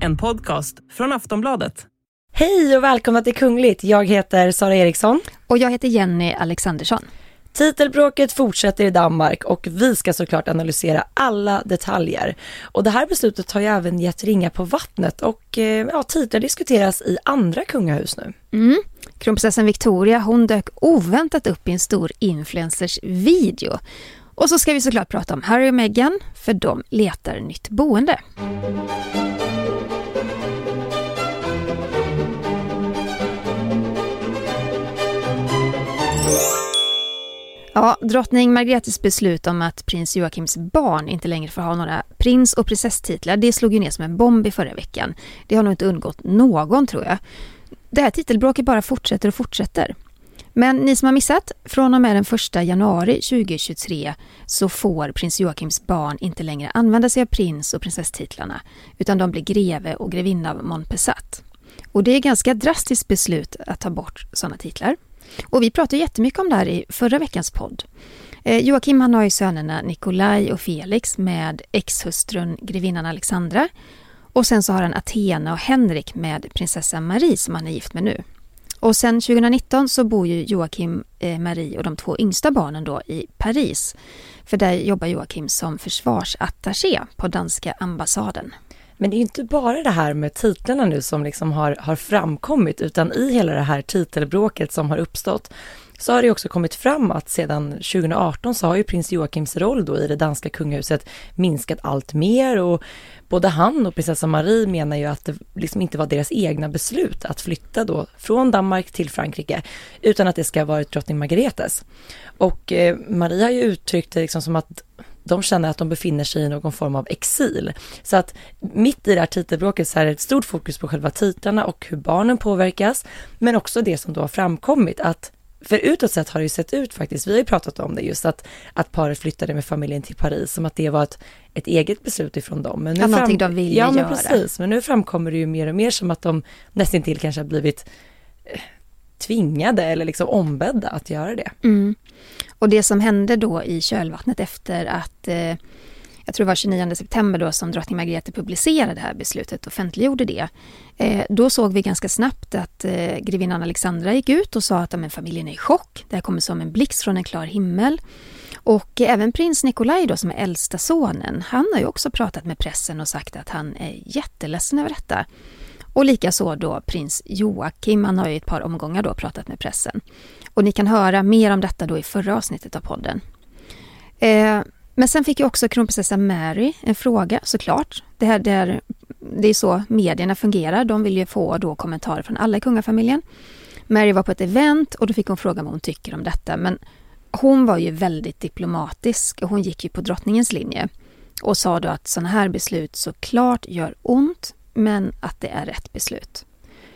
En podcast från Aftonbladet. Hej och välkomna till Kungligt. Jag heter Sara Eriksson. Och jag heter Jenny Alexandersson. Titelbråket fortsätter i Danmark och vi ska såklart analysera alla detaljer. Och det här beslutet har ju även gett ringa på vattnet och eh, ja, titlar diskuteras i andra kungahus nu. Mm. Kronprinsessan Victoria hon dök oväntat upp i en stor influencers video. Och så ska vi såklart prata om Harry och Meghan, för de letar nytt boende. Ja, drottning Margretes beslut om att prins Joakims barn inte längre får ha några prins och prinsesstitlar, det slog ju ner som en bomb i förra veckan. Det har nog inte undgått någon tror jag. Det här titelbråket bara fortsätter och fortsätter. Men ni som har missat, från och med den 1 januari 2023 så får prins Joakims barn inte längre använda sig av prins och prinsesstitlarna, utan de blir greve och grevinna av Montpessat. Och det är ett ganska drastiskt beslut att ta bort sådana titlar. Och vi pratade jättemycket om det här i förra veckans podd. Eh, Joakim han har ju sönerna Nikolaj och Felix med exhustrun grevinnan Alexandra. Och sen så har han Athena och Henrik med prinsessa Marie som han är gift med nu. Och sen 2019 så bor ju Joakim, eh, Marie och de två yngsta barnen då i Paris. För där jobbar Joakim som försvarsattaché på danska ambassaden. Men det är inte bara det här med titlarna nu som liksom har, har framkommit, utan i hela det här titelbråket som har uppstått så har det också kommit fram att sedan 2018 så har ju prins Joakims roll då i det danska kungahuset minskat allt mer och både han och prinsessa Marie menar ju att det liksom inte var deras egna beslut att flytta då från Danmark till Frankrike utan att det ska ha varit drottning Margaretes. Och eh, Marie har ju uttryckt det liksom som att de känner att de befinner sig i någon form av exil. Så att mitt i det här titelbråket så är det ett stort fokus på själva titlarna och hur barnen påverkas, men också det som då har framkommit att för utåt sett har det ju sett ut faktiskt, vi har ju pratat om det just att, att paret flyttade med familjen till Paris, som att det var ett, ett eget beslut ifrån dem. Men nu ja, fram, någonting de ville ja, men göra. precis, men nu framkommer det ju mer och mer som att de nästan till kanske har blivit eh, tvingade eller liksom ombedda att göra det. Mm. Och det som hände då i kölvattnet efter att eh, jag tror det var 29 september då som drottning Margrethe publicerade det här beslutet, och offentliggjorde det. Eh, då såg vi ganska snabbt att eh, grevinnan Alexandra gick ut och sa att men, familjen är i chock. Det här kommer som en blixt från en klar himmel. Och även prins Nikolaj då som är äldsta sonen, han har ju också pratat med pressen och sagt att han är jätteledsen över detta. Och likaså då prins Joakim, han har ju ett par omgångar då pratat med pressen. Och ni kan höra mer om detta då i förra avsnittet av podden. Eh, men sen fick ju också kronprinsessan Mary en fråga såklart. Det, här, det, här, det är så medierna fungerar. De vill ju få då kommentarer från alla i kungafamiljen. Mary var på ett event och då fick hon fråga vad hon tycker om detta. Men hon var ju väldigt diplomatisk och hon gick ju på drottningens linje och sa då att sådana här beslut såklart gör ont men att det är rätt beslut.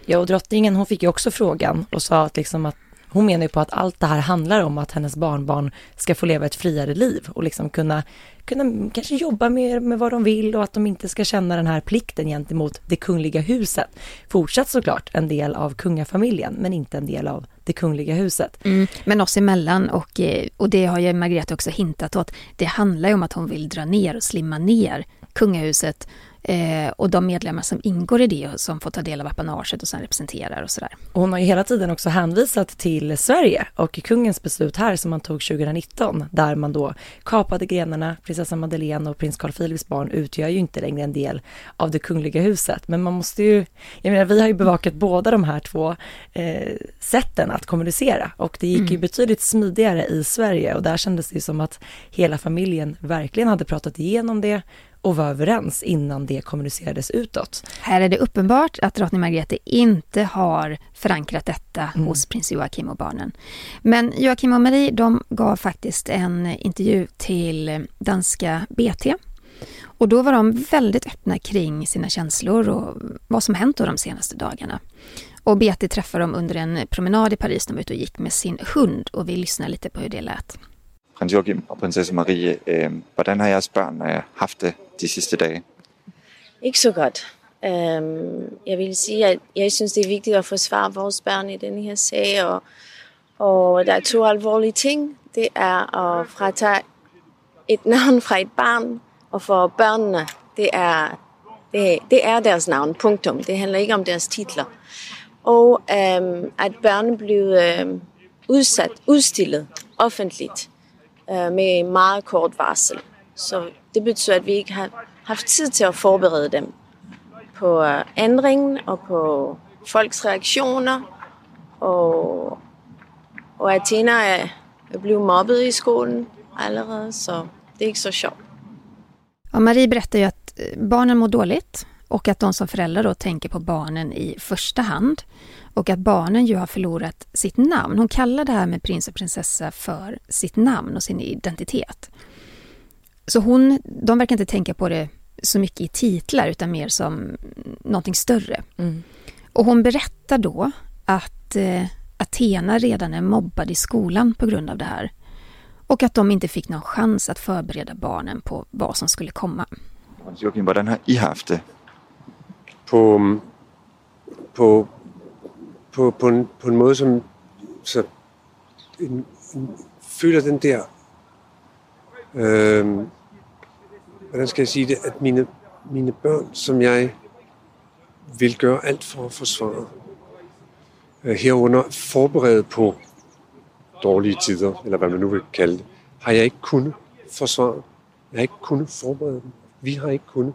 Ja, och drottningen hon fick ju också frågan och sa att, liksom att hon menar ju på att allt det här handlar om att hennes barnbarn ska få leva ett friare liv och liksom kunna, kunna kanske jobba mer med vad de vill och att de inte ska känna den här plikten gentemot det kungliga huset. Fortsatt såklart en del av kungafamiljen, men inte en del av det kungliga huset. Mm, men oss emellan och, eh, och det har ju Margrethe också hintat åt. Det handlar ju om att hon vill dra ner och slimma ner kungahuset Eh, och de medlemmar som ingår i det som får ta del av apanaget och sen representerar och sådär. hon har ju hela tiden också hänvisat till Sverige och kungens beslut här som man tog 2019 där man då kapade grenarna, prinsessan Madeleine och prins Carl Philips barn utgör ju inte längre en del av det kungliga huset. Men man måste ju, jag menar vi har ju bevakat båda de här två eh, sätten att kommunicera och det gick mm. ju betydligt smidigare i Sverige och där kändes det som att hela familjen verkligen hade pratat igenom det och var överens innan det kommunicerades utåt. Här är det uppenbart att drottning Margrethe inte har förankrat detta mm. hos prins Joakim och barnen. Men Joakim och Marie de gav faktiskt en intervju till danska BT och då var de väldigt öppna kring sina känslor och vad som hänt de senaste dagarna. Och BT träffade dem under en promenad i Paris. De var ute och gick med sin hund och vi lyssnar lite på hur det lät. Prins Joachim och prinsessa Marie, eh, hvordan har jeres børn eh, haft det de sidste dage? Ikke så godt. Øhm, jeg vil sige, at jeg synes, det er vigtigt at forsvare vores børn i den her sag, og, og der er to alvorlige ting. Det er at fratage et navn fra et barn, og for børnene, det er Det, det är deras namn, punktum. Det handlar inte om deras titlar. Och øhm, att barnen blev øhm, udsat, udstillet offentligt øh, med mycket kort varsel. Så det betyder att vi inte har haft tid till att förbereda dem på øh, ändringen och på folks reaktioner. Och, och Athena är, är blivit mobbad i skolan allerede, så det är inte så sjovt. Ja, Marie berättar ju att eh, barnen mår dåligt och att de som föräldrar då tänker på barnen i första hand. Och att barnen ju har förlorat sitt namn. Hon kallar det här med prins och prinsessa för sitt namn och sin identitet. Så hon, de verkar inte tänka på det så mycket i titlar utan mer som någonting större. Mm. Och hon berättar då att eh, Athena redan är mobbad i skolan på grund av det här. Och att de inte fick någon chans att förbereda barnen på vad som skulle komma. Joakim, hur har ni haft det? På, på, på, på, en, på en måde som så en, en, føler den der øh, hvordan skal jeg sige det, at mine, mine børn, som jeg vil gøre alt for at forsvare, øh, herunder forberedt på dårlige tider, eller hvad man nu vil kalde det, har jeg ikke kunnet forsvare. Jeg har ikke kunnet forberede dem. Vi har ikke kunnet.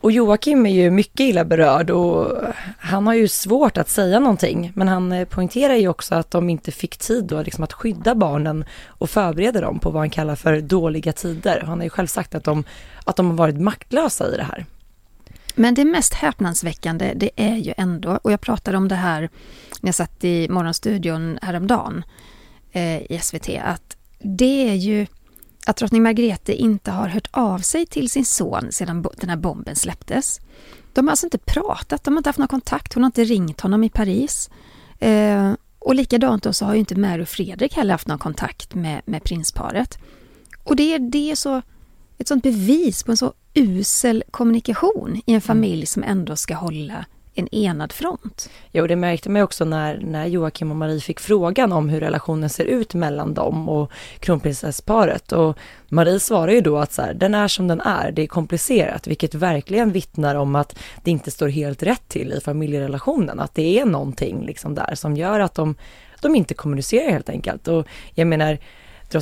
Och Joakim är ju mycket illa berörd och han har ju svårt att säga någonting. Men han eh, poängterar ju också att de inte fick tid då liksom att skydda barnen och förbereda dem på vad han kallar för dåliga tider. Han har ju själv sagt att de, att de har varit maktlösa i det här. Men det mest häpnadsväckande det är ju ändå, och jag pratade om det här när jag satt i Morgonstudion häromdagen eh, i SVT, att det är ju att drottning Margrethe inte har hört av sig till sin son sedan den här bomben släpptes. De har alltså inte pratat, de har inte haft någon kontakt, hon har inte ringt honom i Paris. Eh, och likadant då så har ju inte Mary och Fredrik heller haft någon kontakt med, med prinsparet. Och det, det är så, ett sånt bevis på en så usel kommunikation i en mm. familj som ändå ska hålla en enad front. Jo, det märkte man också när, när Joakim och Marie fick frågan om hur relationen ser ut mellan dem och kronprinsessparet. Och Marie svarar ju då att så här, den är som den är, det är komplicerat, vilket verkligen vittnar om att det inte står helt rätt till i familjerelationen, att det är någonting liksom där som gör att de, de inte kommunicerar helt enkelt. Och jag menar,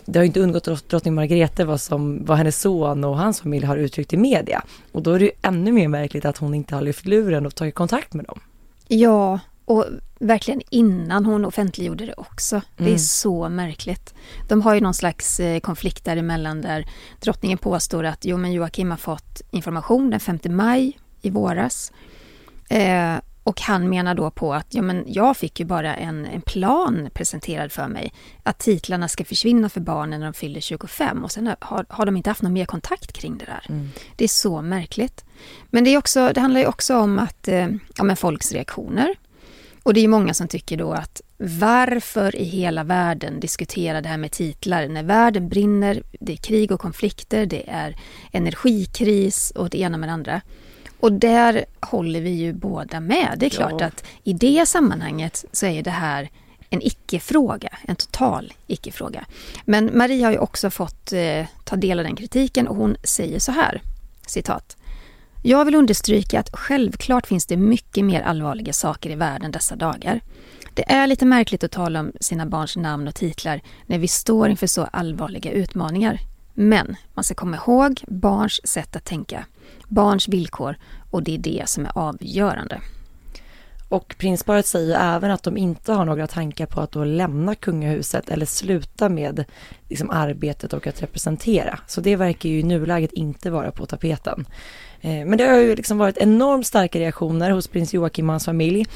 det har inte undgått drottning Margrethe vad, som, vad hennes son och hans familj har uttryckt i media. Och då är det ännu mer märkligt att hon inte har lyft luren och tagit kontakt med dem. Ja, och verkligen innan hon offentliggjorde det också. Mm. Det är mm. så märkligt. De har ju någon slags eh, konflikt däremellan där drottningen påstår att jo men Joakim har fått information den 5 maj i våras. Eh, och han menar då på att ja, men jag fick ju bara en, en plan presenterad för mig. Att titlarna ska försvinna för barnen när de fyller 25 och sen har, har de inte haft någon mer kontakt kring det där. Mm. Det är så märkligt. Men det, är också, det handlar ju också om att, eh, ja, men folks reaktioner. Och det är många som tycker då att varför i hela världen diskutera det här med titlar när världen brinner, det är krig och konflikter, det är energikris och det ena med det andra. Och där håller vi ju båda med. Det är klart ja. att i det sammanhanget så är det här en icke-fråga, en total icke-fråga. Men Marie har ju också fått eh, ta del av den kritiken och hon säger så här, citat. Jag vill understryka att självklart finns det mycket mer allvarliga saker i världen dessa dagar. Det är lite märkligt att tala om sina barns namn och titlar när vi står inför så allvarliga utmaningar. Men man ska komma ihåg barns sätt att tänka barns villkor och det är det som är avgörande. Och prinsparet säger även att de inte har några tankar på att då lämna kungahuset eller sluta med liksom, arbetet och att representera. Så det verkar ju i nuläget inte vara på tapeten. Eh, men det har ju liksom varit enormt starka reaktioner hos prins Joakim och hans familj.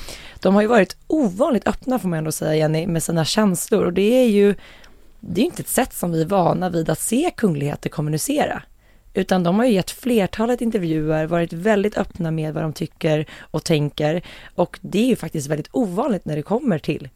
De har ju varit ovanligt öppna får man ändå säga Jenny med sina känslor och det är ju det är inte ett sätt som vi är vana vid att se kungligheter kommunicera. Utan de har ju gett flertalet intervjuer, varit väldigt öppna med vad de tycker och tänker. Och det är ju faktiskt väldigt ovanligt när det kommer till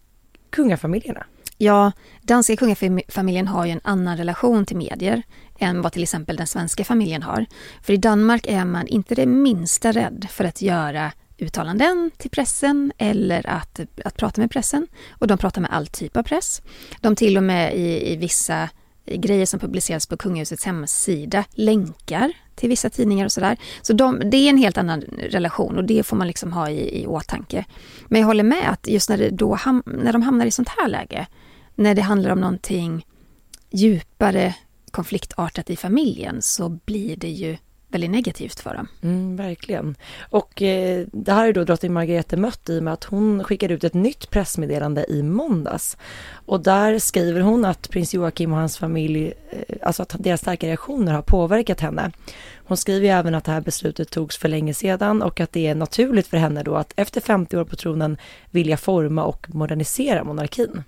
kungafamiljerna. Ja, danska kungafamiljen har ju en annan relation till medier än vad till exempel den svenska familjen har. För i Danmark är man inte det minsta rädd för att göra uttalanden till pressen eller att, att prata med pressen. Och de pratar med all typ av press. De till och med i, i vissa grejer som publiceras på kungahusets hemsida, länkar till vissa tidningar och sådär. Så de, det är en helt annan relation och det får man liksom ha i, i åtanke. Men jag håller med att just när, det då ham, när de hamnar i sånt här läge, när det handlar om någonting djupare konfliktartat i familjen så blir det ju väldigt negativt för dem. Mm, verkligen. Och eh, det här är då drottning Margrethe mött i och med att hon skickade ut ett nytt pressmeddelande i måndags. Och där skriver hon att prins Joakim och hans familj, eh, alltså att deras starka reaktioner har påverkat henne. Hon skriver även att det här beslutet togs för länge sedan och att det är naturligt för henne då att efter 50 år på tronen vilja forma och modernisera monarkin.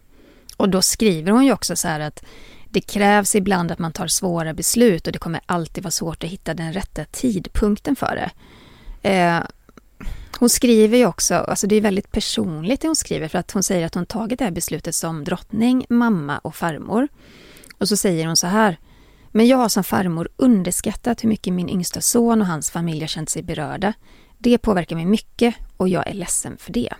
Och då skriver hon ju också så här att det krävs ibland att man tar svåra beslut och det kommer alltid vara svårt att hitta den rätta tidpunkten för det. Eh, hon skriver ju också, alltså det är väldigt personligt det hon skriver för att hon säger att hon tagit det här beslutet som drottning, mamma och farmor. Och så säger hon så här. Men jag har som farmor underskattat hur mycket min yngsta son och hans familj har känt sig berörda. Det påverkar mig mycket och jag är ledsen för det.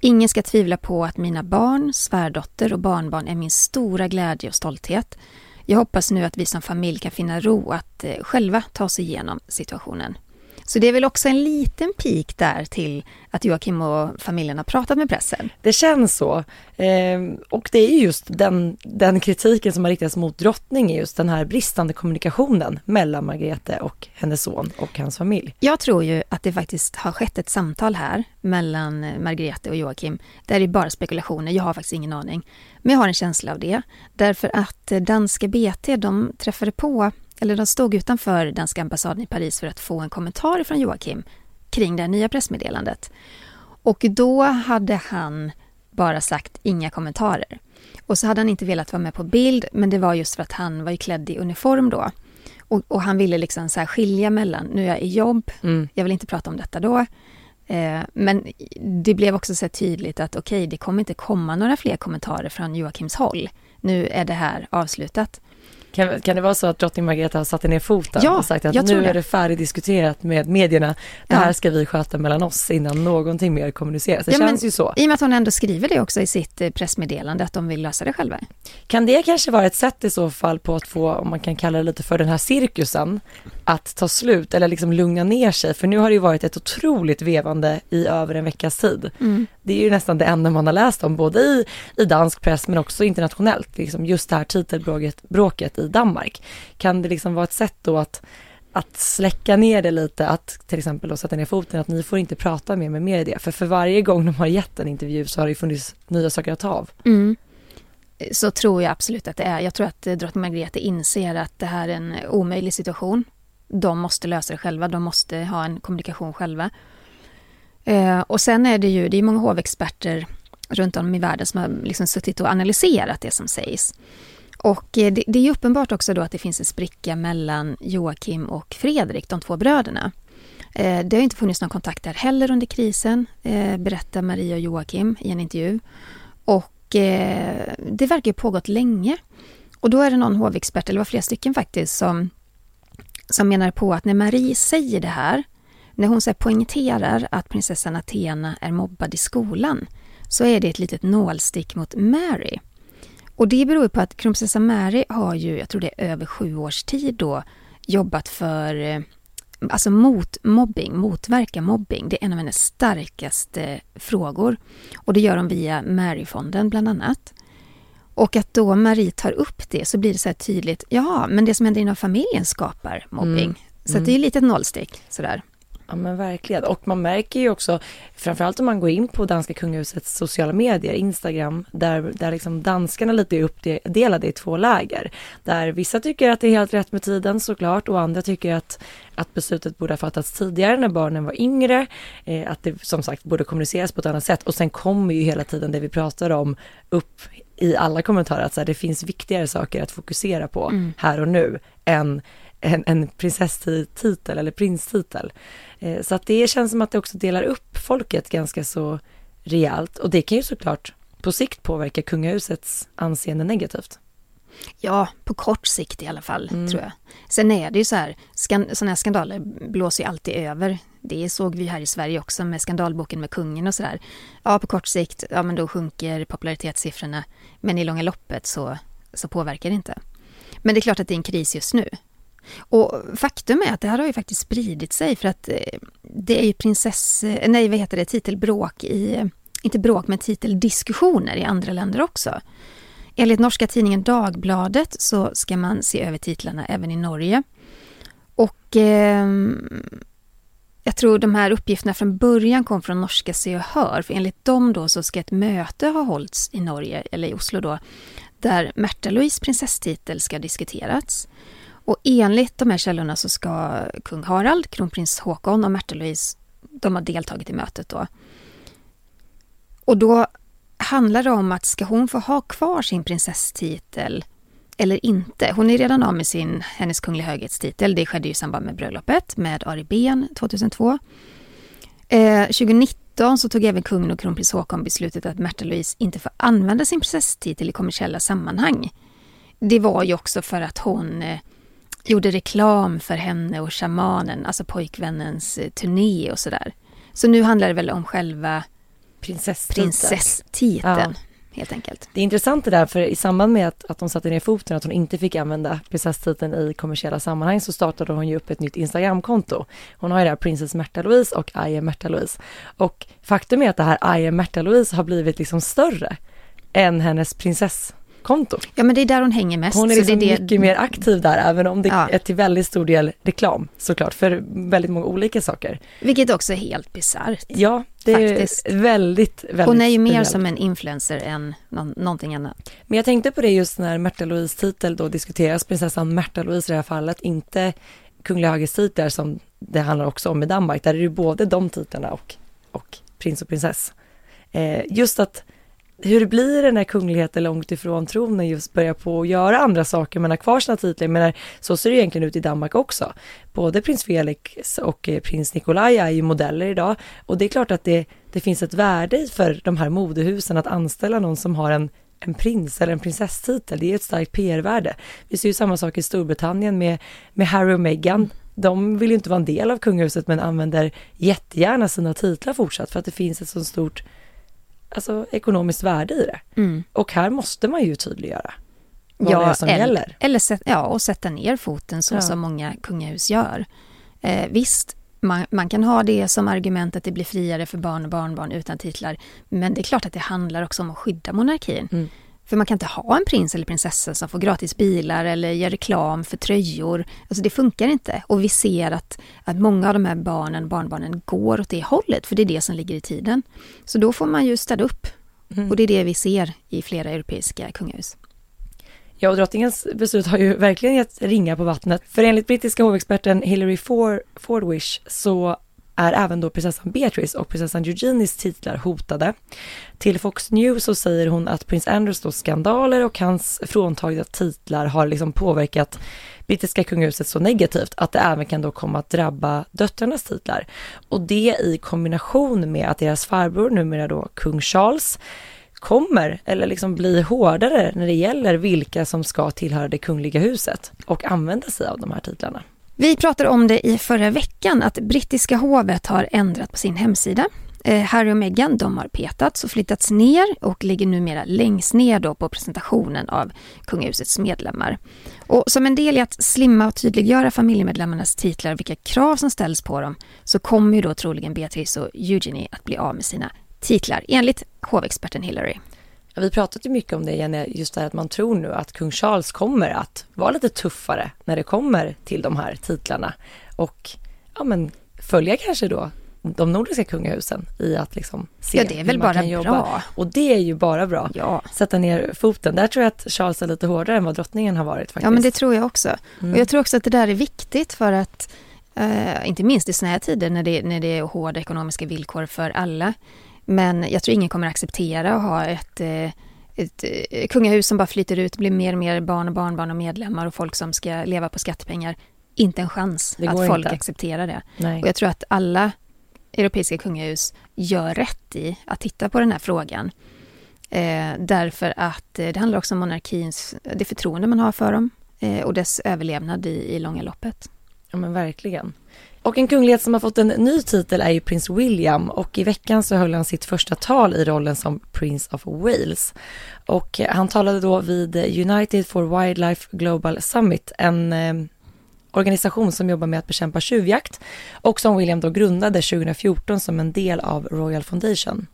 Ingen ska tvivla på att mina barn, svärdotter och barnbarn är min stora glädje och stolthet. Jag hoppas nu att vi som familj kan finna ro att eh, själva ta oss igenom situationen. Så det är väl också en liten pik där till att Joakim och familjen har pratat med pressen. Det känns så. Eh, och det är just den, den kritiken som har riktats mot drottning, är just den här bristande kommunikationen mellan Margrethe och hennes son och hans familj. Jag tror ju att det faktiskt har skett ett samtal här mellan Margrethe och Joakim. Det är bara spekulationer, jag har faktiskt ingen aning. Men jag har en känsla av det. Därför att danska BT, de träffade på eller de stod utanför danska ambassaden i Paris för att få en kommentar från Joakim kring det nya pressmeddelandet. Och då hade han bara sagt inga kommentarer. Och så hade han inte velat vara med på bild, men det var just för att han var klädd i uniform då. Och, och han ville liksom så skilja mellan, nu är jag i jobb, mm. jag vill inte prata om detta då. Eh, men det blev också så tydligt att okej, okay, det kommer inte komma några fler kommentarer från Joakims håll. Nu är det här avslutat. Kan, kan det vara så att drottning Margareta har satt ner foten ja, och sagt att nu är det färdigdiskuterat med medierna. Det ja. här ska vi sköta mellan oss innan någonting mer kommuniceras. Det ja, känns ju så. I och med att hon ändå skriver det också i sitt eh, pressmeddelande att de vill lösa det själva. Kan det kanske vara ett sätt i så fall på att få, om man kan kalla det lite för den här cirkusen, att ta slut eller liksom lugna ner sig? För nu har det ju varit ett otroligt vevande i över en veckas tid. Mm. Det är ju nästan det enda man har läst om, både i, i dansk press men också internationellt, liksom just det här titelbråket i Danmark. Kan det liksom vara ett sätt då att att släcka ner det lite, att till exempel då sätta ner foten, att ni får inte prata mer med media. För för varje gång de har gett en intervju så har det funnits nya saker att ta av. Mm. Så tror jag absolut att det är. Jag tror att eh, drottning Margrethe inser att det här är en omöjlig situation. De måste lösa det själva, de måste ha en kommunikation själva. Eh, och sen är det ju, det är många hovexperter runt om i världen som har liksom suttit och analyserat det som sägs. Och eh, det, det är uppenbart också då att det finns en spricka mellan Joakim och Fredrik, de två bröderna. Eh, det har inte funnits någon kontakt där heller under krisen, eh, berättar Maria och Joakim i en intervju. Och det verkar ha pågått länge. Och då är det någon hovexpert, eller var flera stycken faktiskt, som, som menar på att när Marie säger det här, när hon så poängterar att prinsessan Athena är mobbad i skolan, så är det ett litet nålstick mot Mary. Och det beror på att kronprinsessan Mary har ju, jag tror det är över sju års tid då, jobbat för eh, alltså mot mobbing, motverka mobbing. Det är en av hennes starkaste frågor. Och det gör hon via Maryfonden bland annat. Och att då Marie tar upp det så blir det så här tydligt, ja men det som händer inom familjen skapar mobbing. Mm. Så mm. det är lite nålstick sådär. Ja men verkligen. Och man märker ju också, framförallt om man går in på danska kungahusets sociala medier, Instagram, där, där liksom danskarna lite är uppdelade i två läger. Där vissa tycker att det är helt rätt med tiden såklart och andra tycker att, att beslutet borde ha fattats tidigare när barnen var yngre. Eh, att det som sagt borde kommuniceras på ett annat sätt. Och sen kommer ju hela tiden det vi pratar om upp i alla kommentarer att så här, det finns viktigare saker att fokusera på mm. här och nu än en, en prinsesstitel eller prinstitel. Eh, så att det känns som att det också delar upp folket ganska så rejält och det kan ju såklart på sikt påverka kungahusets anseende negativt. Ja, på kort sikt i alla fall, mm. tror jag. Sen är det ju så här, sådana här skandaler blåser ju alltid över. Det såg vi här i Sverige också med skandalboken med kungen och sådär. Ja, på kort sikt, ja men då sjunker popularitetssiffrorna. Men i långa loppet så, så påverkar det inte. Men det är klart att det är en kris just nu. Och faktum är att det här har ju faktiskt spridit sig för att eh, det är ju prinsess... Eh, nej, vad heter det? Titelbråk i... Inte bråk, men titeldiskussioner i andra länder också. Enligt norska tidningen Dagbladet så ska man se över titlarna även i Norge. Och eh, jag tror de här uppgifterna från början kom från norska Se och Hör, för enligt dem då så ska ett möte ha hållits i Norge, eller i Oslo då, där Märta-Louise prinsesstitel ska diskuterats. Och enligt de här källorna så ska kung Harald, kronprins Håkon och Märta-Louise, de har deltagit i mötet då. Och då handlar det om att ska hon få ha kvar sin prinsesstitel eller inte? Hon är redan av med sin Hennes Kungliga Höghetstitel. Det skedde ju i samband med bröllopet med Ari Ben 2002. Eh, 2019 så tog även kungen och kronprins Håkon beslutet att Märta Louise inte får använda sin prinsesstitel i kommersiella sammanhang. Det var ju också för att hon eh, gjorde reklam för henne och shamanen, alltså pojkvännens eh, turné och sådär. Så nu handlar det väl om själva Prinsesstiteln. prinsesstiteln. Ja. Helt enkelt. Det är intressant det där, för i samband med att, att hon satte ner foten, att hon inte fick använda prinsesstiteln i kommersiella sammanhang, så startade hon ju upp ett nytt Instagramkonto. Hon har ju det här Princess Märta Louise och I am Märta Louise. Och faktum är att det här I am Märta Louise har blivit liksom större än hennes prinsesskonto. Ja men det är där hon hänger mest. Hon är så liksom det är det... mycket mer aktiv där, även om det Ja. är till väldigt stor del reklam såklart, för väldigt många olika saker. Vilket också är helt bisarrt. Ja, det är Faktiskt. väldigt, väldigt Hon är ju mer speciellt. som en influencer än någon, någonting annat. Men jag tänkte på det just när Märta Louise titel då diskuteras, prinsessan Märta Louise i det här fallet, inte kungliga höghetstitlar som det handlar också om i Danmark, där är det ju både de titlarna och, och prins och prinsess. Eh, just att hur blir det när kungligheter långt ifrån tronen just börjar på att göra andra saker men har kvar sina titlar? Men så ser det egentligen ut i Danmark också. Både prins Felix och eh, prins Nikolaj är ju modeller idag och det är klart att det, det finns ett värde i för de här modehusen att anställa någon som har en en prins eller en prinsesstitel, det är ett starkt PR-värde. Vi ser ju samma sak i Storbritannien med, med Harry och Meghan. De vill ju inte vara en del av kungahuset men använder jättegärna sina titlar fortsatt för att det finns ett så stort alltså, ekonomiskt värde i det. Mm. Och här måste man ju tydliggöra vad det är som eller, gäller. Eller sätt, ja, och sätta ner foten så Ja. som många kungahus gör. Eh, visst, man, man kan ha det som argument att det blir friare för barn och barnbarn utan titlar. Men det är klart att det handlar också om att skydda monarkin. Mm. För man kan inte ha en prins eller prinsessa som får gratis bilar eller gör reklam för tröjor. Alltså det funkar inte. Och vi ser att, att många av de här barnen, barnbarnen, går åt det hållet. För det är det som ligger i tiden. Så då får man ju städa upp. Mm. Och det är det vi ser i flera europeiska kungahus. Ja, och drottningens beslut har ju verkligen gett ringar på vattnet. För enligt brittiska hovexperten Hilary For- Fordwish så är även då prinsessan Beatrice och prinsessan Eugenies titlar hotade. Till Fox News så säger hon att prins Andrews då skandaler och hans fråntagna titlar har liksom påverkat brittiska kungahuset så negativt att det även kan då komma att drabba döttrarnas titlar. Och det i kombination med att deras farbror, numera då kung Charles, kommer eller liksom bli hårdare när det gäller vilka som ska tillhöra det kungliga huset och använda sig av de här titlarna. Vi pratade om det i förra veckan att brittiska hovet har ändrat på sin hemsida. Eh, Harry och Meghan de har petats och flyttats ner och ligger numera längst ner då på presentationen av kungahusets medlemmar. Och som en del i att slimma och tydliggöra familjemedlemmarnas titlar och vilka krav som ställs på dem så kommer ju då troligen Beatrice och Eugenie att bli av med sina titlar enligt hovexperten Hillary. Vi pratat ju mycket om det Jenny, just det här att man tror nu att kung Charles kommer att vara lite tuffare när det kommer till de här titlarna och ja, men följa kanske då de nordiska kungahusen i att liksom se Ja, det är väl hur man bara kan jobba. bra. Och det är ju bara bra. Ja. Sätta ner foten. Där tror jag att Charles är lite hårdare än vad drottningen har varit faktiskt. Ja, men det tror jag också. Mm. Och jag tror också att det där är viktigt för att, eh, inte minst i såna här tider när det, när det är hårda ekonomiska villkor för alla. Men jag tror ingen kommer acceptera att ha ett, eh, ett eh, kungahus som bara flyter ut, blir mer och mer barn och barnbarn och medlemmar och folk som ska leva på skattepengar. Inte en chans att folk inte. accepterar det. Nej. Och jag tror att alla europeiska kungahus gör rätt i att titta på den här frågan. Eh, därför att eh, det handlar också om monarkins, det förtroende man har för dem eh, och dess överlevnad i, i långa loppet. Ja men verkligen. Och en kunglighet som har fått en ny titel är ju prins William och i veckan så höll han sitt första tal i rollen som Prince of Wales. Och eh, han talade då vid United for Wildlife Global Summit, en eh, organisation som jobbar med att bekämpa tjuvjakt och som William då grundade 2014 som en del av Royal Foundation.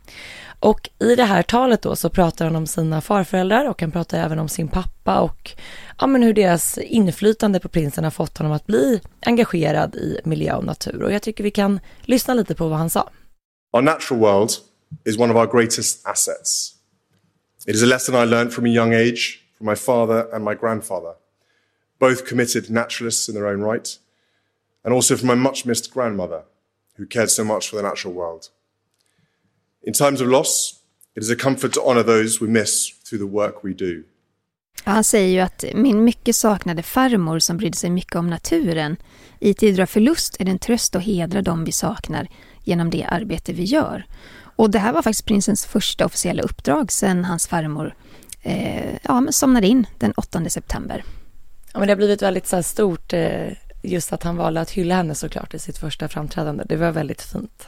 Och i det här talet då så pratar han om sina farföräldrar och han pratar även om sin pappa och ja, men hur deras inflytande på prinsen har fått honom att bli engagerad i miljö och natur. Och jag tycker vi kan lyssna lite på vad han sa. Our natural world is one of our greatest assets. It is a lesson I learned from a young age from my father and my grandfather, both committed naturalists in their own right, and also from my much missed grandmother, who cared so much for the natural world. In times of loss, it is a comfort to honour those we miss through the work we do. Han säger ju att min mycket saknade farmor som brydde sig mycket om naturen. I tider av förlust är det en tröst att hedra dem vi saknar genom det arbete vi gör. Och det här var faktiskt prinsens första officiella uppdrag sedan hans farmor eh, ja, men somnade in den 8 september. Ja, men det har blivit väldigt så stort eh, just att han valde att hylla henne såklart i sitt första framträdande. Det var väldigt fint.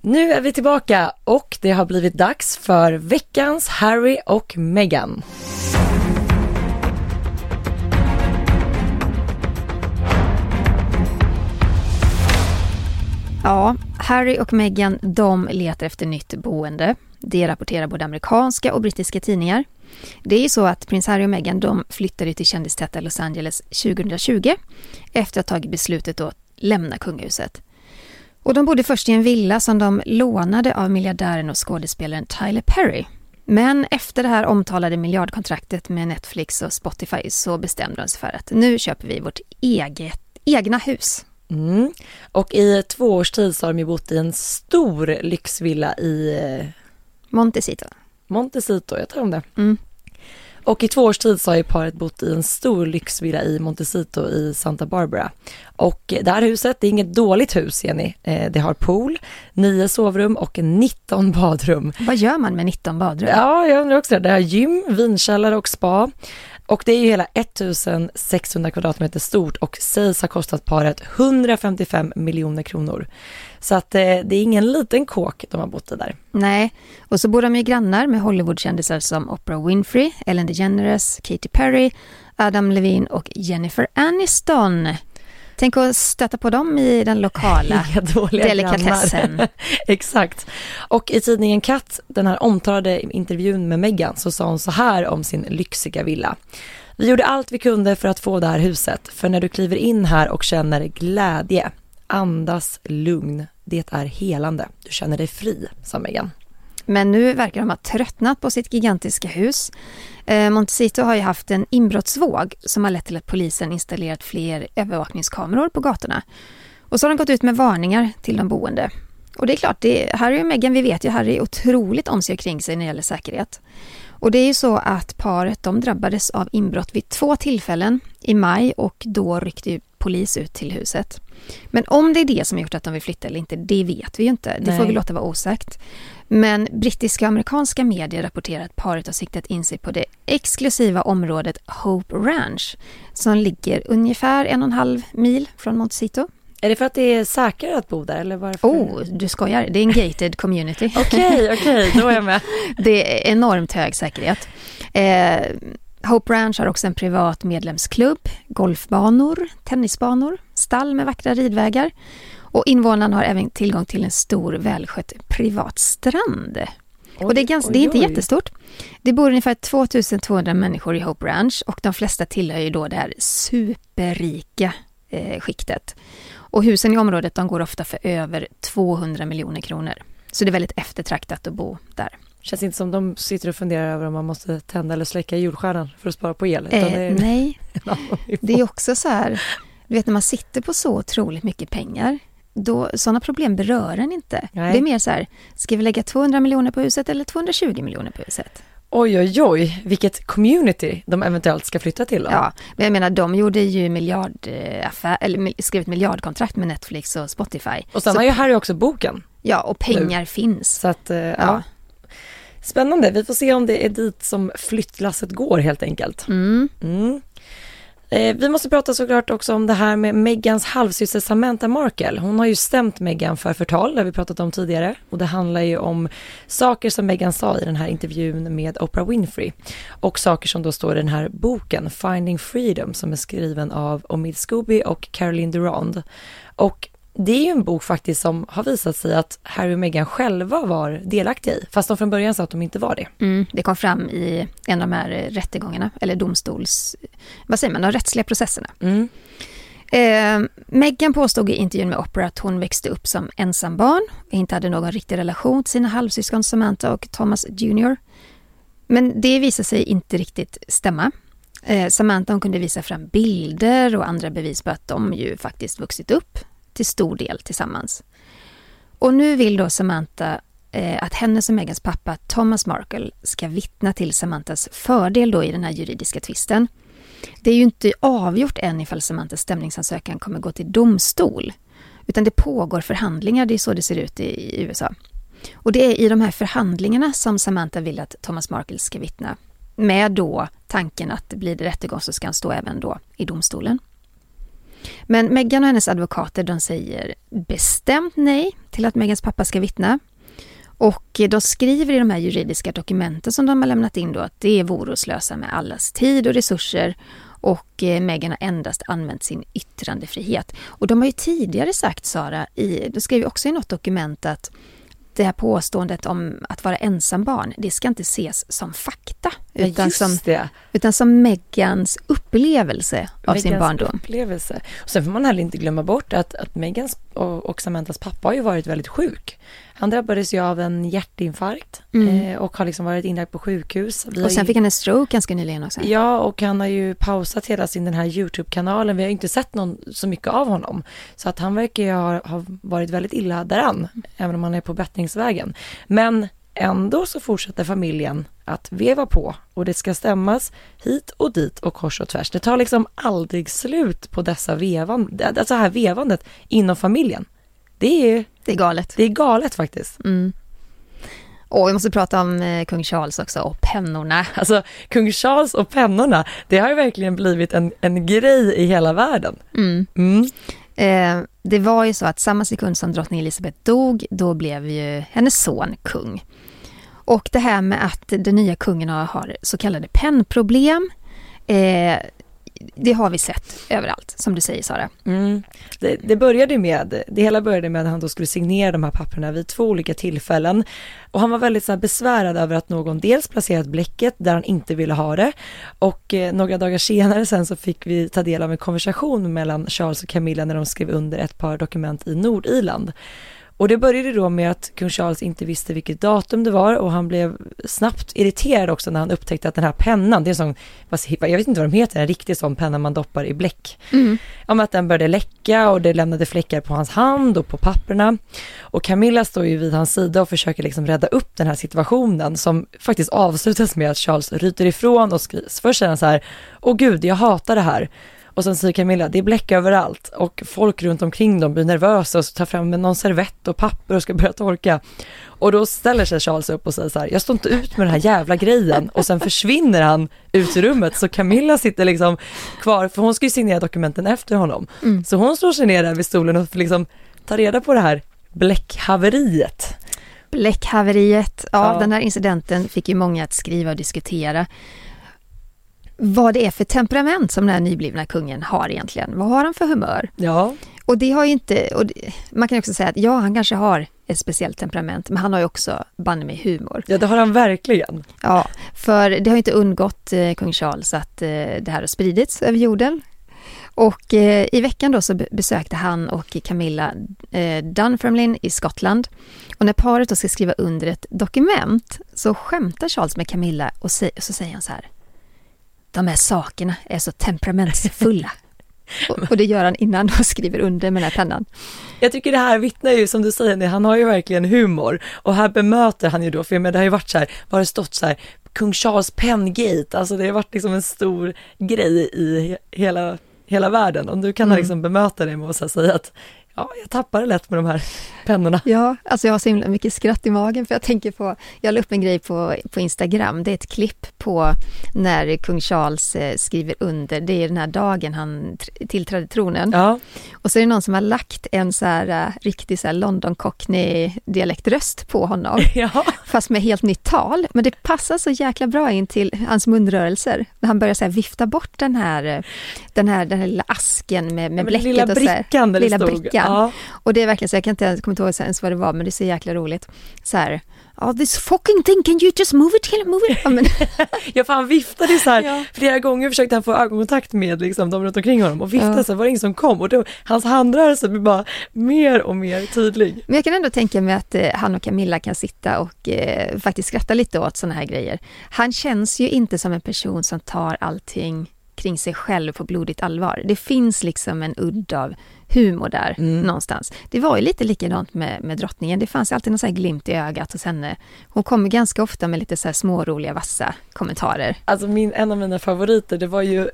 Nu är vi tillbaka och det har blivit dags för veckans Harry och Meghan. Ja, Harry och Meghan de letar efter nytt boende. Det rapporterar både amerikanska och brittiska tidningar. Det är ju så att prins Harry och Meghan de flyttade till kändistäta Los Angeles 2020 efter att ha tagit beslutet att lämna kungahuset. Och de bodde först i en villa som de lånade av miljardären och skådespelaren Tyler Perry. Men efter det här omtalade miljardkontraktet med Netflix och Spotify så bestämde de sig för att nu köper vi vårt eget, egna hus. Mm. Och i två års tid så har de ju bott i en stor lyxvilla i eh, Montecito. Montecito, jag tror om det. Mm. Och i två års tid så har ju paret bott i en stor lyxvilla i Montecito i Santa Barbara. Och det här huset, det är inget dåligt hus Jenny. Eh, Det har pool, nio sovrum och 19 badrum. Vad gör man med 19 badrum? Ja, jag undrar också det. Det har gym, vinkällare och spa. Och det är ju hela 1600 kvadratmeter stort och sägs ha kostat paret 155 miljoner kronor. Så att eh, det är ingen liten kåk de har bott i där. Nej, och så bor de ju grannar med Hollywoodkändisar som Oprah Winfrey, Ellen DeGeneres, Katy Perry, Adam Levine och Jennifer Aniston. Tänk att stöta på dem i den lokala delikatessen. Exakt. Och i tidningen Katt, den här omtalade intervjun med Meghan, så sa hon så här om sin lyxiga villa. Vi gjorde allt vi kunde för att få det här huset, för när du kliver in här och känner glädje, andas lugn, det är helande. Du känner dig fri, sa Meghan. Men nu verkar de ha tröttnat på sitt gigantiska hus. Eh, Montecito har ju haft en inbrottsvåg som har lett till att polisen installerat fler övervakningskameror på gatorna. Och så har de gått ut med varningar till de boende. Och det är klart, det, Harry och Meghan, vi vet ju, Harry är otroligt om sig kring sig när det gäller säkerhet. Och det är ju så att paret, de drabbades av inbrott vid två tillfällen i maj och då ryckte ju polis ut till huset. Men om det är det som har gjort att de vill flytta eller inte, det vet vi ju inte. Det får Nej. vi låta vara osagt. Men brittiska och amerikanska medier rapporterar att paret har siktat in sig på det exklusiva området Hope Ranch som ligger ungefär en och en halv mil från Montecito. Är det för att det är säkrare att bo där eller varför? Oh, du skojar. Det är en gated community. Okej, okej, då är jag med. Det är enormt hög säkerhet. Eh, Hope Ranch har också en privat medlemsklubb, golfbanor, tennisbanor, stall med vackra ridvägar. Och invånarna har även tillgång till en stor välskött privat strand. och det är, ganska, det är inte oj, jättestort. Det bor ungefär 2200 människor i Hope Ranch och de flesta tillhör ju då det här superrika eh, skiktet. Och husen i området de går ofta för över 200 miljoner kronor. Så det är väldigt eftertraktat att bo där. Känns inte som de sitter och funderar över om man måste tända eller släcka jordstjärnan för att spara på el. utan det Eh, är- nej, det är också så här, du vet när man sitter på så otroligt mycket pengar, då, sådana problem berör en inte. Nej. Det är mer så här, ska vi lägga 200 miljoner på huset eller 220 miljoner på huset? Oj, oj, oj, vilket community de eventuellt ska flytta till. Då. Ja, men jag menar de gjorde ju miljardaffär, eller mil- skrev ett miljardkontrakt med Netflix och Spotify. Och sen så, har ju Harry också boken. ja, och pengar finns. Så att, eh, ja. Ja. Spännande, vi får se om det är dit som flyttlasset går helt enkelt. Mm. Mm. Eh, vi måste prata såklart också om det här med Megans halvsyster Samantha Markle. Hon har ju stämt Megan för förtal, det har vi pratat om tidigare. Och det handlar ju om saker som Megan sa i den här intervjun med Oprah Winfrey. Och saker som då står i den här boken, Finding Freedom, som är skriven av Omid Scooby och Caroline Durand. Och det är ju en bok faktiskt som har visat sig att Harry och Meghan själva var delaktiga i, fast de från början sa att de inte var det. Mm, det kom fram i en av de här rättegångarna, eller domstols... Vad säger man? De rättsliga processerna. Mm. Eh, Meghan påstod i intervjun med Oprah att hon växte upp som ensambarn och inte hade någon riktig relation till sina halvsyskon Samantha och Thomas Jr. Men det visade sig inte riktigt stämma. Eh, Samantha kunde visa fram bilder och andra bevis på att de ju faktiskt vuxit upp till stor del tillsammans. Och nu vill då Samantha eh, att hennes och Megans pappa Thomas Markle ska vittna till Samanthas fördel då i den här juridiska tvisten. Det är ju inte avgjort än ifall Samanthas stämningsansökan kommer gå till domstol. Utan det pågår förhandlingar, det är så det ser ut i, i USA. Och det är i de här förhandlingarna som Samantha vill att Thomas Markle ska vittna. Med då tanken att blir det rättegång så ska han stå även då i domstolen. Men Meghan och hennes advokater de säger bestämt nej till att Megans pappa ska vittna. Och de skriver i de här juridiska dokumenten som de har lämnat in då att det vore att slösa med allas tid och resurser och eh, Meghan har endast använt sin yttrandefrihet. Och de har ju tidigare sagt, Sara, i, de skrev också i något dokument att det här påståendet om att vara ensambarn, det ska inte ses som fakta. Utan, som, det. utan som Megans upplevelse av sin Megans barndom. upplevelse. Och sen får man heller inte glömma bort att, att Megans och, och Samanthas pappa har ju varit väldigt sjuk. Han drabbades ju av en hjärtinfarkt eh, och har liksom varit inlagd på sjukhus. Vi Mm. Och sen ju- fick han en stroke ganska nyligen också. Ja, och han har ju pausat hela sin den här YouTube-kanalen. Vi har ju inte sett någon så mycket av honom. Så att han verkar ju ha, ha varit väldigt illa däran, även om han är på bättringsvägen. Men ändå så fortsätter familjen att veva på och det ska stämmas hit och dit och kors och tvärs. Det tar liksom aldrig slut på dessa vevan, alltså här vevandet inom familjen. Det är, Det är galet. det är galet faktiskt. Mm. Och vi måste prata om eh, kung Charles också och pennorna. Alltså kung Charles och pennorna, det har ju verkligen blivit en, en grej i hela världen. Mm. Mm. Eh, det var ju så att samma sekund som drottning Elizabeth dog, då blev ju hennes son kung. Och det här med att den nya kungen har, har så kallade pennproblem, eh, det har vi sett överallt, som du säger Sara. Mm. Det, det började med, det hela började med att han då skulle signera de här papperna vid två olika tillfällen. Och han var väldigt så här besvärad över att någon dels placerat bläcket där han inte ville ha det. Och eh, några dagar senare sen så fick vi ta del av en konversation mellan Charles och Camilla när de skrev under ett par dokument i Nordirland. Och det började då med att kung Charles inte visste vilket datum det var och han blev snabbt irriterad också när han upptäckte att den här pennan, det är en sån, jag vet inte vad de heter, en riktig sån penna man doppar i bläck. Om att den började läcka och det lämnade fläckar på hans hand och på papperna. Och Camilla står ju vid hans sida och försöker liksom rädda upp den här situationen som faktiskt avslutas med att Charles ryter ifrån och skriver, först säger han så här, åh gud, jag hatar det här. Och sen säger Camilla, det är bläck överallt och folk runt omkring dem blir nervösa och tar fram någon servett och papper och ska börja torka. Och då ställer sig Charles upp och säger så här, jag står inte ut med den här jävla grejen och sen försvinner han ut ur rummet så Camilla sitter liksom kvar, för hon ska ju signera dokumenten efter honom. Så hon slår sig ner där vid stolen och liksom ta reda på det här bläckhaveriet. Bläckhaveriet, ja, Ja. den här incidenten fick ju många att skriva och diskutera vad det är för temperament som den här nyblivna kungen har egentligen. Vad har han för humör? Ja, Och det har inte, och det, man kan också säga att ja, han kanske har ett speciellt temperament, men han har ju också banne mig humor. Ja, det har han verkligen. Ja, för det har inte undgått eh, kung Charles att eh, det här har spridits över jorden. Och eh, i veckan då så besökte han och Camilla eh, Dunfermline i Skottland. Och när paret då ska skriva under ett dokument så skämtar Charles med Camilla och, så säger han så här. De här sakerna är så temperamentsfulla. och, och, det gör han innan han skriver under med den här pennan. Jag tycker det här vittnar ju som du säger, han har ju verkligen humor och här bemöter han ju då, för men det har ju varit så här, var det stått så här, kung Charles Pengate, alltså det har varit liksom en stor grej i hela hela världen och nu kan mm. liksom bemöta det med att säga att ja, jag tappar det lätt med de här pennorna. Ja, alltså jag har så himla mycket skratt i magen för jag tänker på, jag la upp en grej på, på Instagram, det är ett klipp på när kung Charles eh, skriver under, det är den här dagen han tillträdde tronen. Ja. Och så är det någon som har lagt en så här uh, riktig så här London cockney dialektröst på honom. Ja. Fast med helt nytt tal. Men det passar så jäkla bra in till hans munrörelser. När han börjar så här vifta bort den här, eh, den här, den här lilla asken med, med bläcket. Lilla brickan där det lilla stod. Brickan. Ja. Och det är verkligen så, jag kan inte ens komma ihåg ens vad det var, men det är så jäkla roligt. Så här, Oh, this fucking thing, can you just move it move it? Ja, men... för han viftade så här, ja. flera gånger försökte han få ögonkontakt med liksom, de runt omkring honom och viftade ja. så var det ingen som kom och då, hans handrörelse blir bara mer och mer tydlig. Men jag kan ändå tänka mig att eh, han och Camilla kan sitta och eh, faktiskt skratta lite åt sådana här grejer. Han känns ju inte som en person som tar allting kring sig själv på blodigt allvar. Det finns liksom en udd av humor där mm. någonstans. Det var ju lite likadant med, med drottningen. Det fanns alltid någon så glimt i ögat hos henne. Hon kommer ganska ofta med lite så här småroliga, vassa kommentarer. Alltså min, en av mina favoriter, det var ju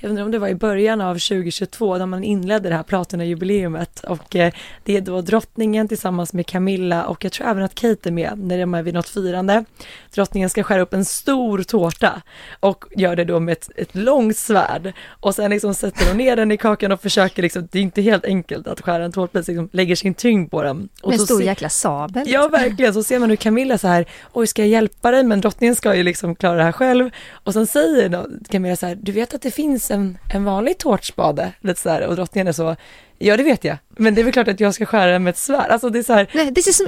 jag undrar om det var i början av 2022 när man inledde det här Platina-jubileumet och eh, det är då drottningen tillsammans med Camilla och jag tror även att Kate är med när de är vid något firande. Drottningen ska skära upp en stor tårta och gör det då med ett, ett långt svärd och sen liksom sätter hon ner den i kakan och försöker liksom, det är inte helt enkelt att skära en tårtbit, liksom lägger sin tyngd på den. Och med en stor se- jäkla sabel. Ja verkligen, så ser man hur Camilla så här, oj ska jag hjälpa dig men drottningen ska ju liksom klara det här själv och sen säger Camilla så här, du vet att det finns en, en vanlig tårtspade, lite så här, och drottningen är så, ja det vet jag, men det är väl klart att jag ska skära den med ett svärd. Alltså det är så här, Nej, this is